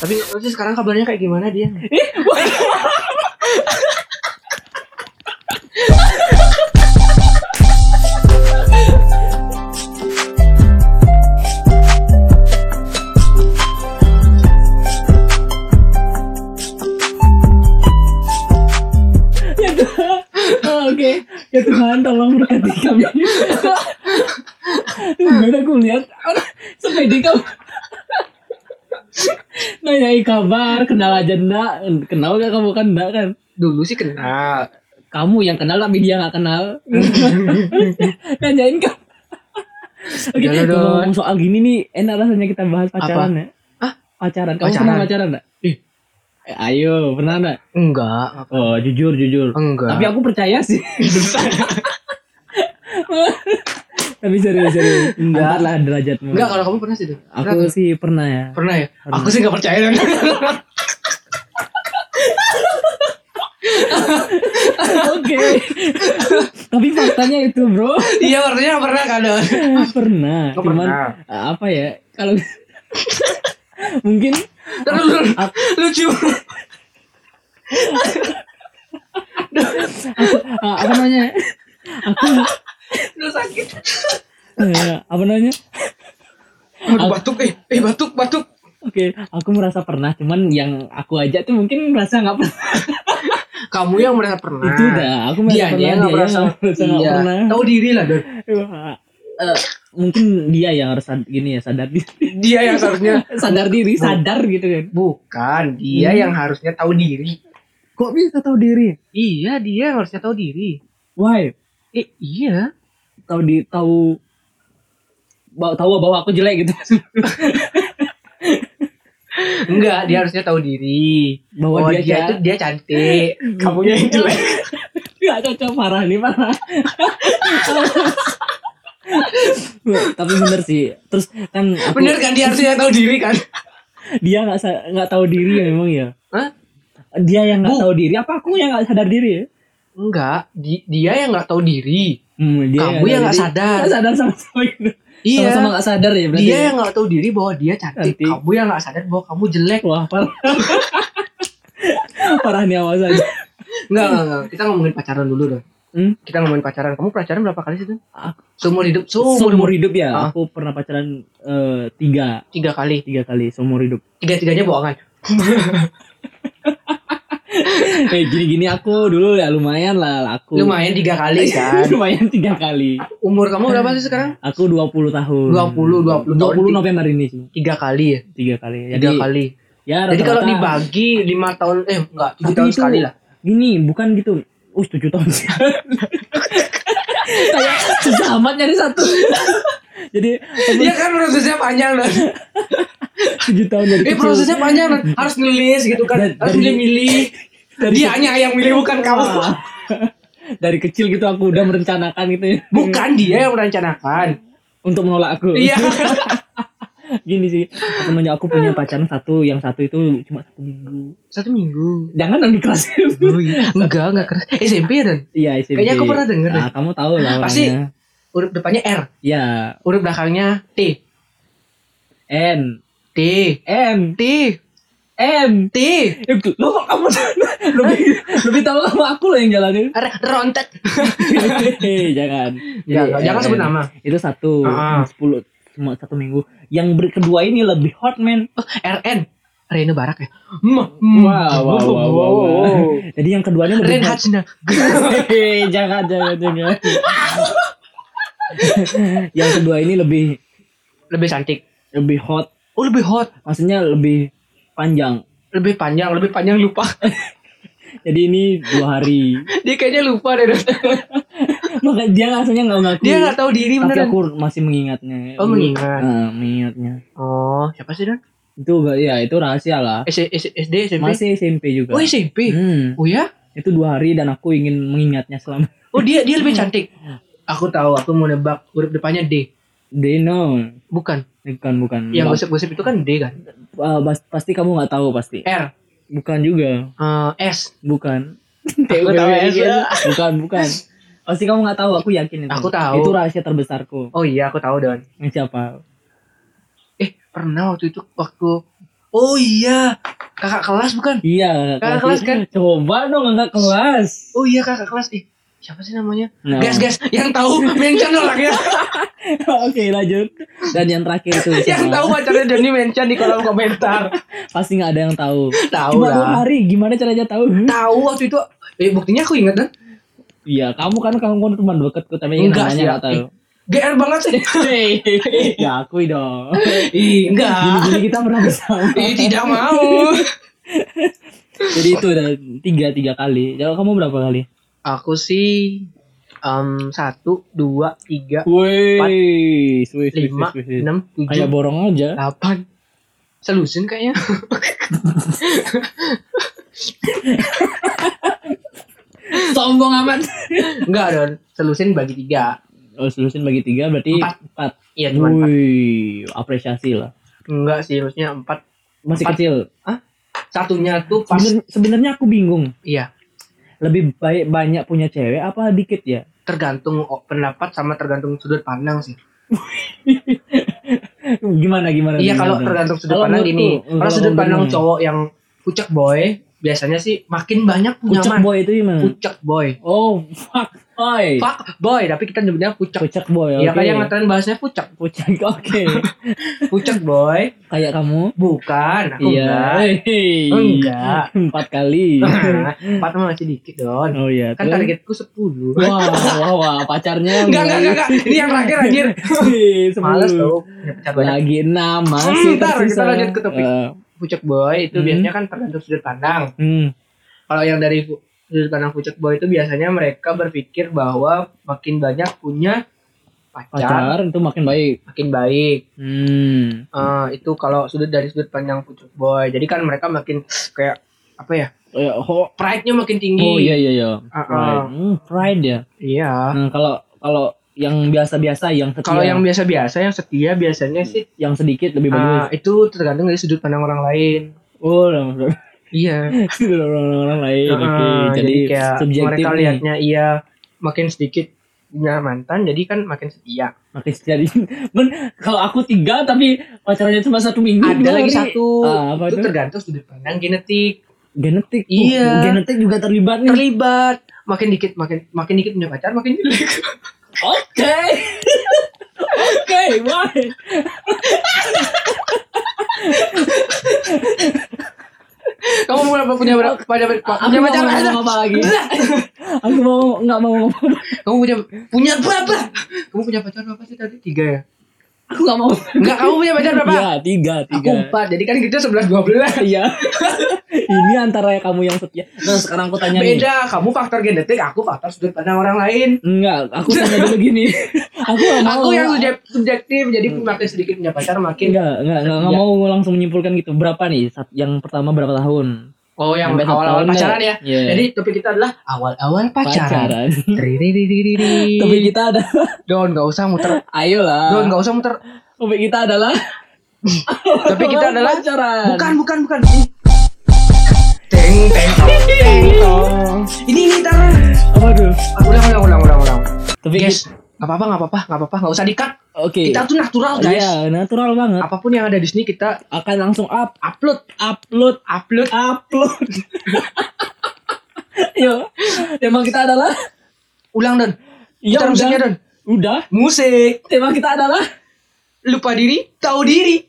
Tapi terus sekarang kabarnya kayak gimana dia? ya oke. Ya Tuhan tolong berkati kami. Gimana aku lihat sepedi kamu Nanyai kabar, kenal aja enggak Kenal gak kamu kan enggak kan Dulu sih kenal. Kamu yang kenal tapi dia gak kenal Nanyain kamu Oke, Jangan dong. ngomong soal gini nih, enak rasanya kita bahas pacaran ya. Hah? Pacaran. Kamu Pacaran. pernah pacaran enggak? Ih. Eh, ayo, pernah enggak? Enggak. Oh, jujur, jujur. Enggak. Tapi aku percaya sih. Tapi serius, serius. Enggak. Lah derajatmu. Enggak kalau kamu pernah sih tuh. Aku sih pernah ya. Pernah ya? Pernah. Aku sih nggak percaya. Oke. Tapi faktanya itu, Bro. Iya artinya pernah kan? Don? pernah. Cuman pernah. apa ya? Kalau mungkin Terus lucu. apa namanya? Aku Lu sakit. eh, apa namanya? Aduh, batuk eh eh batuk batuk. Oke, aku merasa pernah, cuman yang aku aja tuh mungkin merasa nggak pernah. Kamu yang merasa pernah. Itu dah, aku merasa Dia pernah, yang dia nggak merasa. yang merasa Iya. pernah. Tahu diri lah Don. Wah, eh, mungkin dia yang harus sad- gini ya sadar diri, Dia yang seharusnya sadar diri, sadar gitu kan. bukan dia Hmm. yang harusnya tahu diri. Kok bisa tahu diri? Iya dia yang harusnya tahu diri. Why? Eh iya. Tahu di tahu bawa tahu bahwa aku jelek gitu. Enggak, dia harusnya tahu diri. Bahwa Bahwa dia dia, itu dia cantik. Kamunya yang jelek. Gak cocok parah nih parah. Tapi bener sih. Terus kan aku, Bener kan dia harusnya tahu diri kan? dia nggak nggak tahu diri ya memang ya. Hah? Dia yang nggak tahu diri. Apa aku yang nggak sadar diri ya? Enggak, di- dia yang nggak tahu diri. Hmm, dia Kamu yang nggak sadar. Nggak sadar sama-sama gitu. Iya. Sama-sama nggak sadar ya berarti. Dia yang nggak tahu diri bahwa dia cantik. Cantik. Kamu yang nggak sadar bahwa kamu jelek. Wah parah. parah nih awas aja. Enggak, enggak, enggak. Kita ngomongin pacaran dulu dong. Hmm? Kita ngomongin pacaran. Kamu pacaran berapa kali sih tuh? Aku- Seumur hidup. Seumur, Seumur hidup ya. Ah. Aku pernah pacaran eh, tiga Tiga kali. tiga kali seumur hidup. Tiga-tiganya bohongan. eh gini-gini aku dulu ya lumayan lah aku. Lumayan tiga kali kan. lumayan tiga kali. Umur kamu berapa sih sekarang? Aku 20 tahun. 20, 20 tahun. 20 November ini sih. Tiga kali ya. Tiga kali. Tiga kali. ya Jadi kalau dibagi lima tahun, eh enggak, tujuh tahun itu- sekali lah. Gini, bukan gitu. Uh, 7 tahun sih. Kayak susah amat nyari satu. Jadi Iya kan prosesnya panjang dan 7 tahun dari eh prosesnya panjang harus nulis gitu kan, harus milih-milih. Dari Dianya yang milih bukan kamu. Dari kecil gitu aku udah merencanakan gitu ya. Bukan dia yang merencanakan. Untuk menolak aku. Iya. Gini sih. Aku nanya aku punya pacaran satu, yang satu itu cuma satu minggu. Satu minggu. Jangan dong di kelas Oh, iya. Enggak, enggak keras. SMP ya dan. Iya, SMP. Kayaknya aku pernah denger deh. Nah, kamu tahu lah Pasti. Huruf depannya R, Ya, huruf belakangnya T. N. T. M. T. M. T. Lo kok kamu lebih lebih tahu kamu aku loh yang jalanin. Rontet. Jangan. Jangan, Jadi, jangan RN. sebut nama. Itu satu, sepuluh, cuma satu minggu. Yang ber- kedua ini lebih hot man. Oh, RN. Reno Barak ya. Wow, wow, wow, wow, wow. Jadi yang keduanya lebih Ren. Hei, jangan, jangan, jangan. yang kedua ini lebih Lebih cantik. lebih hot. Oh, lebih hot. Maksudnya lebih panjang. Lebih panjang, lebih panjang lupa. Jadi ini dua hari. Dia kayaknya lupa deh. Maka dia rasanya nggak ngaku. Dia nggak tahu diri Tapi beneran. aku masih mengingatnya. Oh, mengingat. Nah, mengingatnya. Oh, siapa sih Don? Itu ya, itu rahasia lah. S- S- SD, SMP? Masih SMP juga. Oh, SMP. Hmm, Oh ya? itu dua hari dan aku ingin mengingatnya selama. Oh, dia dia lebih cantik. Aku tahu, aku mau nebak huruf depannya D. They know. Bukan. Bukan, bukan. Yang gosip-gosip itu kan D kan? uh, pasti kamu nggak tahu pasti. R. Bukan juga. Eh, S. Bukan. Aku tahu S. Bukan, bukan. Pasti kamu nggak tahu, aku yakin itu. Aku tahu. Itu rahasia terbesarku. Oh iya, aku tahu Don. Siapa? Eh, pernah waktu itu waktu Oh iya, kakak kelas bukan? Iya, Kakak kelas kan? Coba dong enggak kelas. Oh iya kakak kelas. Eh, siapa sih namanya? Nah. Guys, guys, yang tahu mention orangnya. Oke, lanjut. Dan yang terakhir itu yang tahu pacarnya Doni mention di kolom komentar. Pasti nggak ada yang tahu. Tahu Cuma dua hari, gimana caranya tahu? Tahu waktu itu. Eh, buktinya aku ingat kan? Iya, kamu kan kamu kan teman dekatku tapi Enggak namanya ya. nggak tahu. GR banget sih. ya akui dong. Ih, enggak. Gini-gini kita pernah bersama. Ih, tidak mau. Jadi itu udah tiga tiga kali. Kalau kamu berapa kali? Aku sih em, satu, dua, tiga, Wih, wih, lima, enam, tujuh, borong aja. delapan. Selusin kayaknya. Sombong amat. Enggak Don. Selusin bagi tiga. Oh, solusin bagi tiga berarti Empat. empat. Iya cuma empat. Wih, apresiasi lah. Enggak sih, harusnya empat. Masih Empat. kecil. Satunya tuh pas. Sebenarnya aku bingung. Iya. Lebih baik banyak punya cewek apa dikit ya? Tergantung pendapat sama tergantung sudut pandang sih. Gimana gimana? Iya gimana? kalau tergantung sudut Kalau pandang gini. menurutku, Kalau sudut pandang cowok yang pucak boy, biasanya sih makin banyak punya Pucak man. boy itu gimana? Pucak boy. Oh, fuck boy. Fuck boy, tapi kita nyebutnya pucak. Pucak boy. Iya oke. kayak ngetren bahasanya pucak. Pucak, oke. Pucak boy. kayak kamu? Bukan, aku iya. enggak. Enggak. Empat kali. Empat mah masih dikit don. oh iya. Kan targetku 10 Wah, wah, wah, pacarnya Enggak, enggak, enggak, enggak. Ini yang terakhir anjir. Sepuluh. Males banyak. Lagi enam masih ntar tersisa. kita lanjut ke topik. Eh, Pucak boy itu Hmm. biasanya kan tergantung sudut pandang. hmm. Kalau yang dari sudut pandang pucak boy itu biasanya mereka berpikir bahwa makin banyak punya pacar, Pacar itu makin baik. makin baik. Hmm. Eh, itu kalau sudut dari sudut pandang pucak boy. Jadi kan mereka makin kayak apa ya? Oh, ya, Pride-nya makin tinggi. oh iya iya iya. Ah, Pride. ah. Hmm, pride ya. Iya. Nah, kalau kalau yang biasa-biasa yang setia, Kalau yang biasa-biasa yang setia biasanya sih yang sedikit lebih ah, bagus. itu tergantung dari sudut pandang orang lain. Oh, orang Iya. orang lain. Oke, Ah, jadi, kayak subjektif mereka lihatnya iya makin sedikit punya mantan jadi kan makin setia. Makin setia Men, kalau aku tiga tapi pacarannya cuma satu minggu. Ada dua lagi satu Ah, apa itu itu? tergantung sudut pandang genetik. Genetik. Iya. genetik juga terlibat nih. Terlibat makin dikit makin makin dikit punya pacar makin jelek. Oke. Oke, why? Kamu mau apa punya berapa punya, punya Aku mau pacar? ngomong apa lagi? Aku mau nggak mau ngomong. Kamu punya punya berapa? Kamu punya pacar berapa sih tadi? Tiga ya? Aku nggak mau. Enggak, kamu punya pacar berapa? Iya, tiga, Aku tiga. empat, jadi kan kita sebelas dua belas. Iya. Ini antara kamu yang setia. Nah, sekarang aku tanya nih. Beda, kamu faktor genetik, aku faktor sudut pandang orang lain. Enggak, aku tanya dulu gini. aku nggak mau. Aku yang subjek- subjektif, jadi makin sedikit punya pacar makin. Enggak, enggak, enggak, enggak Iya. mau langsung menyimpulkan gitu. Berapa nih? Yang pertama berapa tahun? Oh, yang awal-awal pacaran ya. Iya. Jadi topik kita adalah awal-awal pacaran. pacaran. Topik kita ada. Don, gak usah muter. Ayolah. Don, gak usah muter. Topik kita adalah. Topik kita adalah pacaran. bukan, bukan, bukan. Teng, teng, teng. Ini ini tar. Apa tuh? Ulang, ulang, ulang, ulang, ulang. Topik Guys, nggak apa-apa, nggak apa-apa, nggak apa-apa, nggak usah dikat. Oke. Kita tuh natural, guys. Iya, natural banget. Apa pun yang ada di sini kita Akan langsung up, upload, upload, upload. upload. Yuk, tema kita adalah Ulang Don. Ya musiknya udah. Don. Udah. Musik. Tema kita adalah Lupa diri, tahu diri.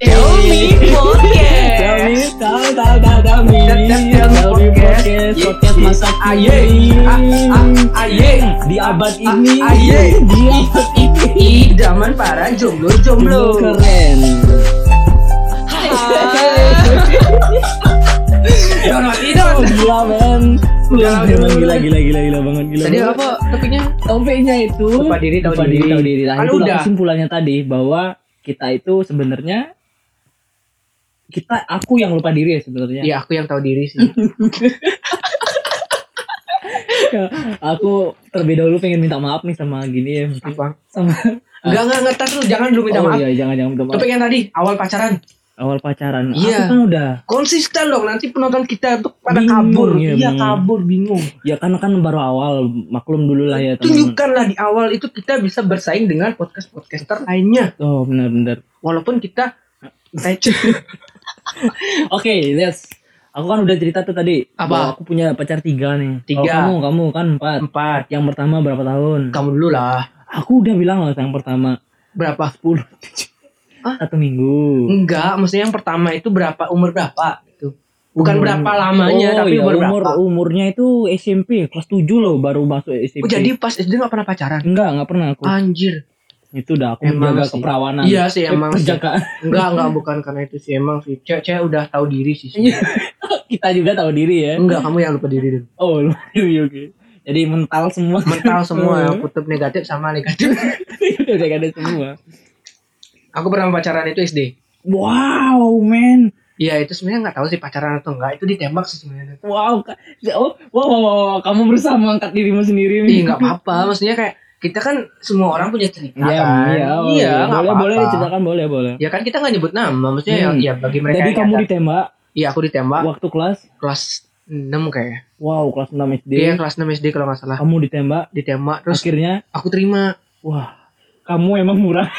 Elmi Podcast. Dami, tahu tahu tahu Dami Podcast. podcast, podcast masa kini. aye. Di abad ini, aye. di abad ini. Idaman para jomblo-jomblo. Keren. Don, mati Don. Oh, gila men. Gila, Gila, gila, gila, gila, banget, gila. Tadi apa topiknya? Topiknya itu Lupa diri, tahu diri. tahu diri. Nah, Kan itu udah. kesimpulannya tadi bahwa kita itu sebenarnya kita aku yang lupa diri ya sebenarnya. Iya, aku yang tahu diri sih. aku terlebih dahulu pengen minta maaf nih sama gini ya Apa? sama Enggak, enggak, enggak, lu. Jangan dulu minta oh maaf. iya jangan jangan minta maaf. Topik yang tadi, awal pacaran. awal pacaran Iya. aku kan udah Konsisten dong, nanti penonton kita tuh pada Bingung, kabur. ya, Iya, bingung. kabur, bingung. ya kan kan baru awal maklum dulu lah ya teman Tunjukkanlah di awal itu kita bisa bersaing dengan podcast-podcaster lainnya. oh benar benar Walaupun kita Oke, let's. Aku kan udah cerita tuh tadi. Apa? bahwa Aku punya pacar tiga nih. Tiga. Kalau kamu, kamu kan empat. Empat. Yang pertama berapa tahun? Kamu dulu lah. Aku udah bilang loh yang pertama Berapa? 10 Hah? Satu minggu. Enggak, maksudnya yang pertama itu berapa umur berapa gitu. Bukan Umur- berapa lamanya, Oh, tapi iya, umur, umur berapa. umurnya itu SMP kelas 7 loh baru masuk SMP. Oh, jadi pas SD gak pernah pacaran? enggak, enggak pernah aku. Anjir. Itu udah aku Emang menjaga sih. keperawanan. Iya sih emang sih. Penjagaan. Enggak, enggak bukan karena itu sih emang sih. Cewek cewek udah tahu diri sih. Iya. Kita juga tahu diri ya. Enggak, kamu yang lupa diri dulu. Oh, oke oke. Jadi mental semua. Mental semua yang kutub negatif sama negatif. udah ada semua. Aku pernah pacaran itu SD. Wow, man. Iya, itu sebenarnya nggak tahu sih pacaran atau enggak. Itu ditembak sih sebenarnya. Wow, oh, wow, wow, wow, kamu berusaha mengangkat dirimu sendiri Iya, nggak apa-apa. Maksudnya kayak kita kan semua orang punya cerita Iya, kan. iya, iya, nggak boleh, apa-apa. boleh diceritakan, boleh, boleh. Ya kan kita nggak nyebut nama. Maksudnya Hmm. ya, ya bagi mereka Jadi kamu ditembak Iya, aku ditembak waktu kelas, kelas 6 kayak. wow, kelas 6 SD. Iya, kelas 6 SD kalau nggak salah. Kamu ditembak, Ditembak terus akhirnya, aku terima. wah, kamu emang murah.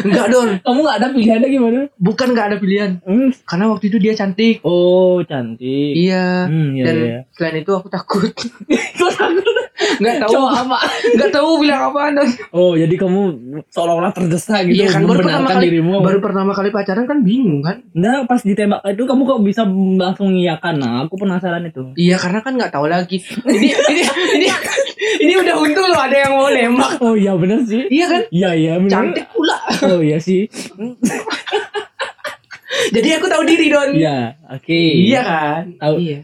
Enggak, Don. kamu gak ada pilihannya gimana? Bukan nggak ada pilihan. Hmm. Karena waktu itu dia cantik. Oh, cantik. Iya. Hmm, iya, Dan iya. selain itu aku takut. Kok takut? Nggak tahu apa? nggak tahu bilang apa Don. Oh, jadi kamu seolah-olah terdesak gitu Iya kan baru pertama kali dirimu. baru pertama kali pacaran kan bingung kan? Nah, pas ditembak itu kamu kok bisa langsung ngiyakan? Nah, aku penasaran itu. Iya karena kan nggak tahu lagi. Ini ini ini ini udah untung loh ada yang mau nembak. Oh iya bener sih. Iya kan? Iya iya bener. Cantik pula. Oh iya sih. Jadi aku tahu diri Don. Iya, oke. Iya kan? Tahu. Iya.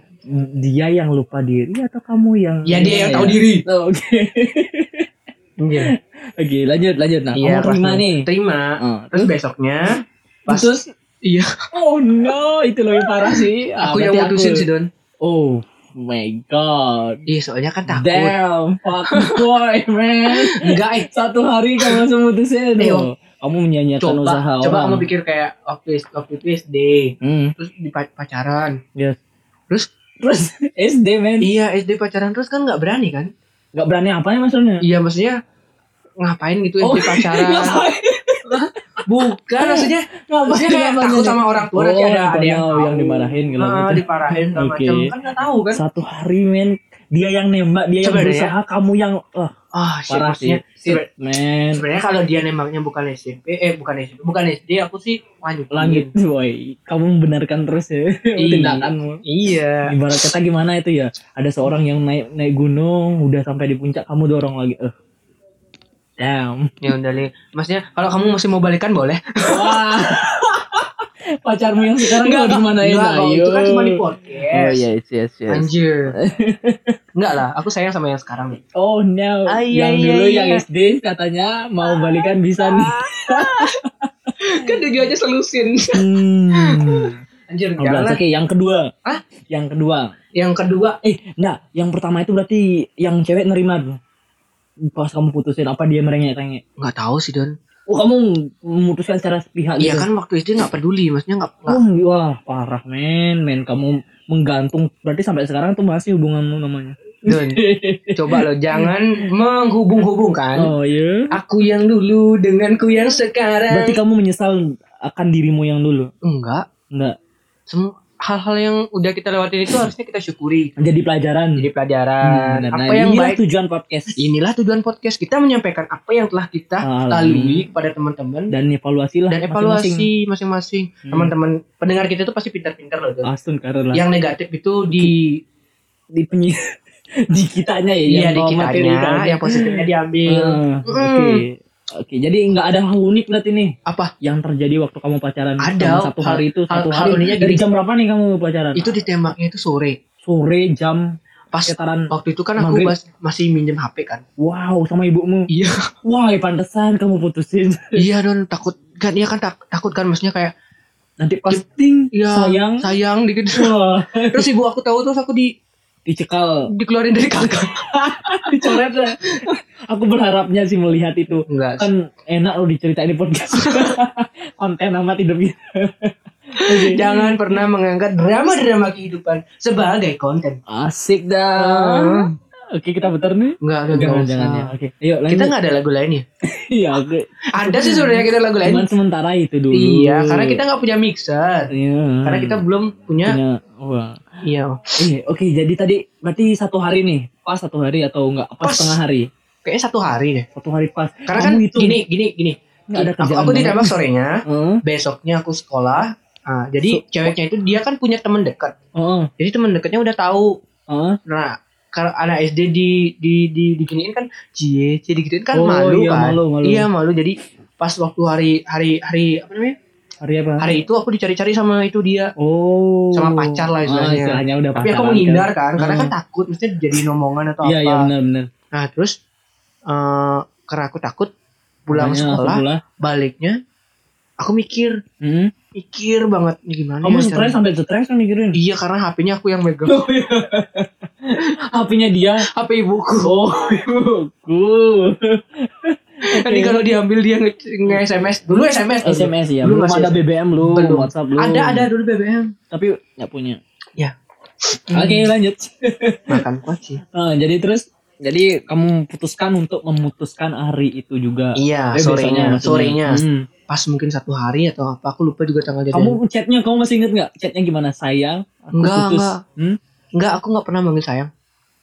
Dia yang lupa diri atau kamu yang Ya dia yang tahu ya? diri. Oh, Oke. Iya. Oke, lanjut lanjut. Nah, Iya, kamu terima nih. Terima. Oh, Terus besoknya pas Terus iya oh no, itu lebih parah sih. Ah, aku yang berarti mutusin aku- sih Don. Oh my god. Iya soalnya kan takut. Damn, fuck boy, man. Enggak eh. Satu hari kamu langsung mutusin Eh, tuh. Kamu menyanyiakan Coba usaha coba orang. kamu pikir kayak waktu waktu itu SD Hmm, terus di pa- pacaran. yes. Terus Terus SD men, iya SD pacaran terus kan nggak berani kan? nggak berani apa ya maksudnya? Iya maksudnya ngapain gitu Oh, SD pacaran? Bukan maksudnya maksudnya kayak Ngapain? takut sama orang tua nanti Oh, ada ada yang yang dimarahin Ah, gitu. diparahin segala Oke. macam kan nggak tahu kan? Satu hari men, dia yang nembak, dia yang Sebenarnya- berusaha, kamu yang wah Ah, shit, parah maksudnya sih. Shit, man. sebenarnya kalau dia nembaknya bukan SMP eh bukan SMP bukan SD aku sih lanjut Langit, boy. Kamu membenarkan terus ya Iya. tindakanmu. iya Ibarat kata gimana itu ya? Ada seorang yang naik naik gunung, udah sampai di puncak, kamu dorong lagi. Eh. Damn. ya udah Li. maksudnya kalau kamu masih mau balikan boleh Wah. Pacarmu yang sekarang mau di mana ya? enggak, kok. itu kan cuma di podcast Oh yes yes yes. anjir enggak lah aku sayang sama yang sekarang nih Oh no. Ah, iya, yang iya, dulu iya. yang SD katanya mau balikan bisa nih. kan dia aja selusin Hmm. anjir Oh, jangan Oke, yang kedua. Hah? Yang kedua. yang kedua Eh, enggak, yang pertama itu berarti yang cewek nerima. Pas kamu putusin apa dia merengek-rengek? nggak tahu sih Don Oh, kamu memutuskan secara sepihak iya gitu. kan waktu SD nggak peduli maksudnya nggak Oh, wah, parah men, men kamu menggantung berarti sampai sekarang tuh masih hubunganmu namanya. Don coba lo jangan menghubung-hubungkan Oh iya. aku yang dulu denganku yang sekarang Berarti kamu menyesal akan dirimu yang dulu. enggak Enggak. Sem- hal-hal yang udah kita lewatin itu harusnya kita syukuri Jadi pelajaran. jadi pelajaran Hmm, apa nah, yang inilah baik tujuan podcast inilah tujuan podcast kita menyampaikan apa yang telah kita Alami. lalui kepada teman-teman dan evaluasi lah dan evaluasi masing-masing Hmm. teman-teman pendengar kita tuh pasti pintar-pintar loh. Asun karena yang negatif itu di di penyi di kitanya ya iya yang di kitanya yang positifnya diambil Ah, Mm. Oke. Oke, jadi nggak ada hal unik berarti nih. Apa? Yang terjadi waktu kamu pacaran Ada, satu hal- hari itu hal- satu hal hari. uniknya dari jam berapa nih kamu pacaran? itu ditembaknya itu sore. Sore jam pas sekitaran waktu itu kan aku masih minjem HP kan. Wow sama ibumu. iya. Wah, pantesan kamu putusin. iya don. Takut kan iya kan tak- takut kan maksudnya kayak Nanti pas ting iya sayang. sayang dikit. Wah, terus ibu aku tahu terus aku di dicekal, dikeluarin dari kakak dicoret lah. Aku berharapnya sih melihat itu. enggak Kan enak loh diceritain di podcast. Konten amat hidup kita. Oke. jangan pernah mengangkat drama-drama kehidupan sebagai konten Asik dah. Oke, kita putar nih. Enggak, enggak, Jangan, jangan ya. Oke. Ayo lanjut. Kita nggak ada lagu lain ya? Iya, oke. Ada sih sebenarnya kita lagu lain. Cuman sementara itu dulu. Iya, karena kita nggak punya mixer. Iya. Karena kita belum punya. punya wah. Iya. Eh, oke, jadi tadi berarti satu hari nih. Pas satu hari atau enggak? Pas, Pas. setengah hari. Kayaknya satu hari deh. Satu hari pas. Karena kan Kamu hitung. gini, gini, gini. Nggak ada aku, kerjaan aku banget. ditembak sorenya. Heeh. Besoknya aku sekolah. Ah, jadi ceweknya itu dia kan punya teman dekat. Heeh. Jadi teman dekatnya udah tahu. Heeh. Nah, kalau anak SD di di di diginiin kan cie cie digituin kan Oh, malu iya, kan. malu, malu. Iya malu. Jadi pas waktu hari hari hari apa namanya? Hari apa? Hari itu aku dicari-cari sama itu dia. Oh. Sama pacar lah istilahnya. Ah, istilahnya udah Tapi aku menghindar kan, karena Hmm. kan takut mesti jadi omongan atau Iya, apa. iya benar benar. Nah, terus eh karena aku takut pulang Makanya sekolah, pulang. baliknya aku mikir, Hmm. mikir banget nih gimana Kamu ya stres sampai stres kan mikirin. Iya, karena HP-nya aku yang megang. HP-nya dia. HP ibuku. Oh, ibuku. Tadi kalau diambil dia nge-SMS. Dulu SMS. dulu. SMS ya. Dulu Belum ada BBM belum, Belum. WhatsApp belum. Ada ada dulu BBM. Tapi nggak punya. Ya. Oke, lanjut. Makan kuaci. Ah, jadi terus jadi kamu putuskan untuk memutuskan hari itu juga. Iya, Eh, sorenya, sorenya. Hmm. Pas mungkin satu hari atau apa, aku lupa juga tanggal jadian. Kamu chatnya kamu masih inget nggak? Chatnya gimana? Sayang, aku Enggak, putus. enggak. Hmm? Enggak, aku enggak pernah manggil sayang.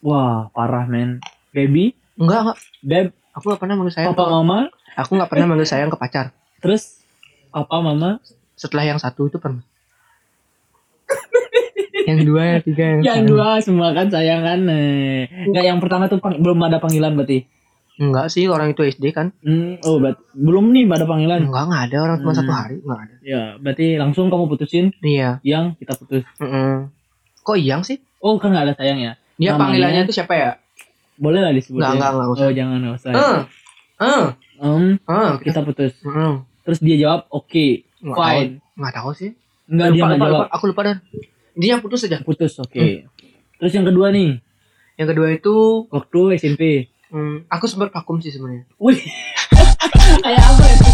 Wah, parah men. Baby, Enggak, enggak. beb, Aku enggak pernah manggil sayang. papa mama, Aku enggak pernah manggil sayang ke pacar. terus papa mama. Setelah yang satu itu pernah. yang dua, yang tiga, yang, Yang sayang. dua semua kan sayang kan. eh. Nggak yang pertama tuh pang- belum ada panggilan berarti. Enggak sih, orang itu SD kan. Hmm, oh, berarti belum nih ada panggilan. Enggak, enggak ada orang cuma Hmm. satu hari, enggak ada. Ya, berarti langsung kamu putusin Iya. yang kita putus. Mm-mm. Kok yang sih? Oh, kan nggak ada sayang ya? Dia Namanya- panggilannya itu siapa ya? Boleh lah disebut. Enggak, ya? enggak usah. Oh, jangan nggak usah. Eh. Eh. Em, Eh, kita putus. Mm. Terus dia jawab, oke, Nggak fine. tahu. Enggak tahu sih. Enggak dia nggak jawab. lupa. Aku lupa dan. Intinya putus aja. Putus, oke. Terus yang kedua nih, Yang kedua itu waktu SMP. hmm, aku sempat vakum sih sebenarnya. Wih,